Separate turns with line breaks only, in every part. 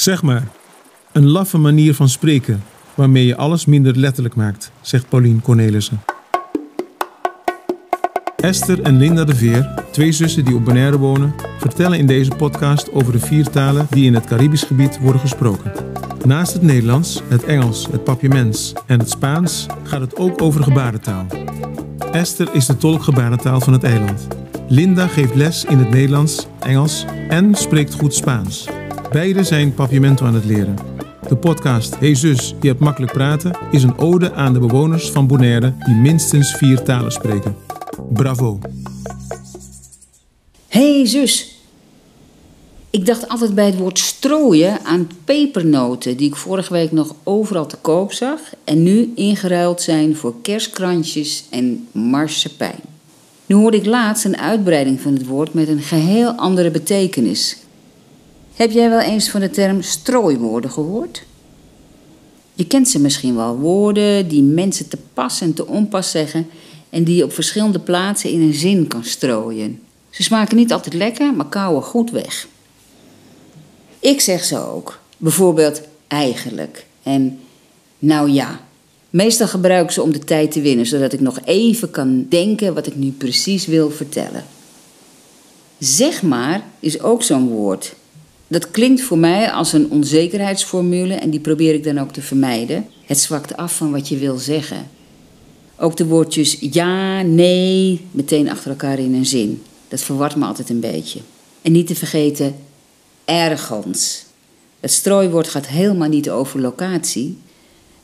Zeg maar, een laffe manier van spreken waarmee je alles minder letterlijk maakt, zegt Paulien Cornelissen. Esther en Linda de Veer, twee zussen die op Bonaire wonen, vertellen in deze podcast over de vier talen die in het Caribisch gebied worden gesproken. Naast het Nederlands, het Engels, het Papiaments en het Spaans gaat het ook over gebarentaal. Esther is de tolk gebarentaal van het eiland. Linda geeft les in het Nederlands, Engels en spreekt goed Spaans. Beide zijn papiamento aan het leren. De podcast Hey zus, je hebt makkelijk praten is een ode aan de bewoners van Bonaire die minstens vier talen spreken. Bravo.
hey, zus. Ik dacht altijd bij het woord strooien aan pepernoten die ik vorige week nog overal te koop zag en nu ingeruild zijn voor kerstkrantjes en marsepein. Nu hoorde ik laatst een uitbreiding van het woord met een geheel andere betekenis. Heb jij wel eens van de term strooiwoorden gehoord? Je kent ze misschien wel, woorden die mensen te pas en te onpas zeggen en die je op verschillende plaatsen in een zin kan strooien. Ze smaken niet altijd lekker, maar kouwen goed weg. Ik zeg ze ook, bijvoorbeeld eigenlijk en nou ja. Meestal gebruik ik ze om de tijd te winnen, zodat ik nog even kan denken wat ik nu precies wil vertellen. Zeg maar is ook zo'n woord. Dat klinkt voor mij als een onzekerheidsformule en die probeer ik dan ook te vermijden. Het zwakt af van wat je wil zeggen. Ook de woordjes ja, nee, meteen achter elkaar in een zin. Dat verwart me altijd een beetje. En niet te vergeten, ergens. Het strooiwoord gaat helemaal niet over locatie.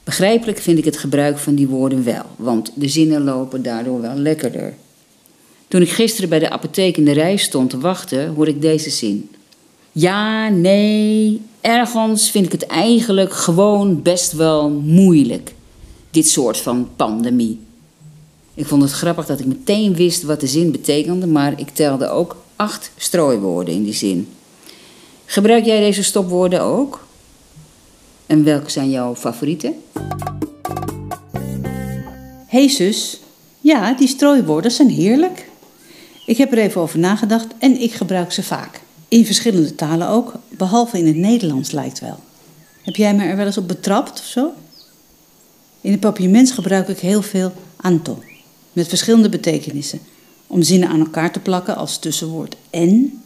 Begrijpelijk vind ik het gebruik van die woorden wel, want de zinnen lopen daardoor wel lekkerder. Toen ik gisteren bij de apotheek in de rij stond te wachten, hoorde ik deze zin. Ja, nee, ergens vind ik het eigenlijk gewoon best wel moeilijk. Dit soort van pandemie. Ik vond het grappig dat ik meteen wist wat de zin betekende, maar ik telde ook acht strooiwoorden in die zin. Gebruik jij deze stopwoorden ook? En welke zijn jouw favorieten?
hey zus, ja, die strooiwoorden zijn heerlijk. Ik heb er even over nagedacht en ik gebruik ze vaak. In verschillende talen ook, behalve in het Nederlands lijkt wel. Heb jij me er wel eens op betrapt of zo? In het papiaments gebruik ik heel veel anto, met verschillende betekenissen. Om zinnen aan elkaar te plakken als tussenwoord en,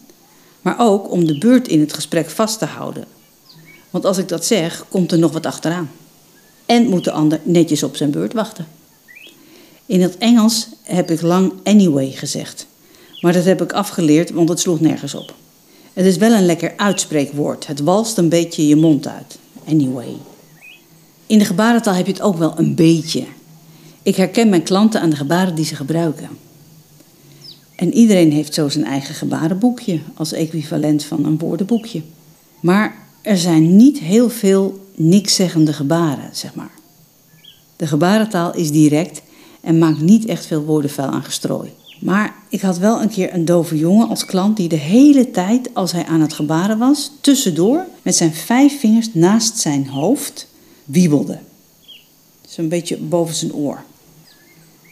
maar ook om de beurt in het gesprek vast te houden. Want als ik dat zeg, komt er nog wat achteraan. En moet de ander netjes op zijn beurt wachten. In het Engels heb ik lang anyway gezegd. Maar dat heb ik afgeleerd, want het sloeg nergens op. Het is wel een lekker uitspreekwoord. Het walst een beetje je mond uit. Anyway. In de gebarentaal heb je het ook wel een beetje. Ik herken mijn klanten aan de gebaren die ze gebruiken. En iedereen heeft zo zijn eigen gebarenboekje als equivalent van een woordenboekje. Maar er zijn niet heel veel nikszeggende gebaren, zeg maar. De gebarentaal is direct en maakt niet echt veel woordenvuil aan gestrooi. Maar ik had wel een keer een dove jongen als klant die de hele tijd, als hij aan het gebaren was, tussendoor met zijn vijf vingers naast zijn hoofd wiebelde. Zo'n beetje boven zijn oor.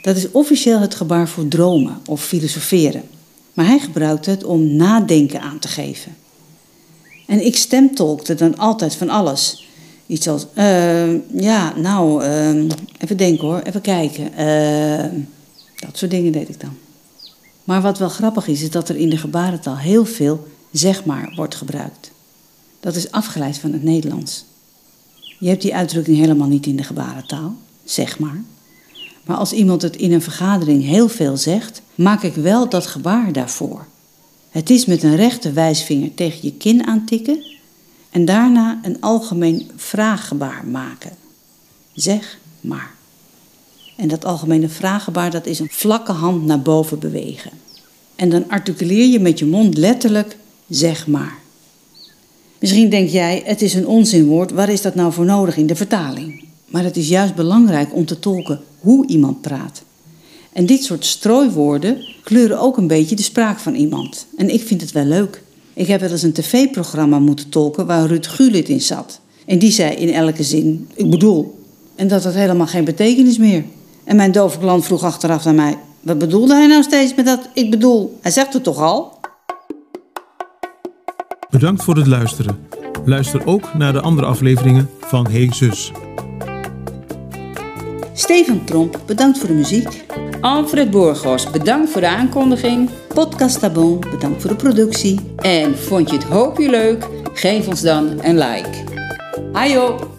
Dat is officieel het gebaar voor dromen of filosoferen. Maar hij gebruikte het om nadenken aan te geven. En ik stemtolkte dan altijd van alles. Iets als, uh, ja, nou, uh, even denken hoor, even kijken. Uh, dat soort dingen deed ik dan. Maar wat wel grappig is, is dat er in de gebarentaal heel veel zeg maar wordt gebruikt. Dat is afgeleid van het Nederlands. Je hebt die uitdrukking helemaal niet in de gebarentaal, zeg maar. Maar als iemand het in een vergadering heel veel zegt, maak ik wel dat gebaar daarvoor. Het is met een rechte wijsvinger tegen je kin aantikken en daarna een algemeen vraaggebaar maken. Zeg maar. En dat algemene vraaggebaar dat is een vlakke hand naar boven bewegen. En dan articuleer je met je mond letterlijk zeg maar. Misschien denk jij, het is een onzinwoord, waar is dat nou voor nodig in de vertaling? Maar het is juist belangrijk om te tolken hoe iemand praat. En dit soort strooiwoorden kleuren ook een beetje de spraak van iemand. En ik vind het wel leuk. Ik heb wel eens een tv-programma moeten tolken waar Ruud Gullit in zat. En die zei in elke zin, ik bedoel. En dat had helemaal geen betekenis meer. En mijn dove klant vroeg achteraf naar mij, wat bedoelde hij nou steeds met dat ik bedoel? Hij zegt het toch al?
Bedankt voor het luisteren. Luister ook naar de andere afleveringen van Hey Zus.
Steven Tromp, bedankt voor de muziek.
Alfred Borgos, bedankt voor de aankondiging.
Podcast Tabon, bedankt voor de productie.
En vond je het hoopje leuk? Geef ons dan een like. Hajo!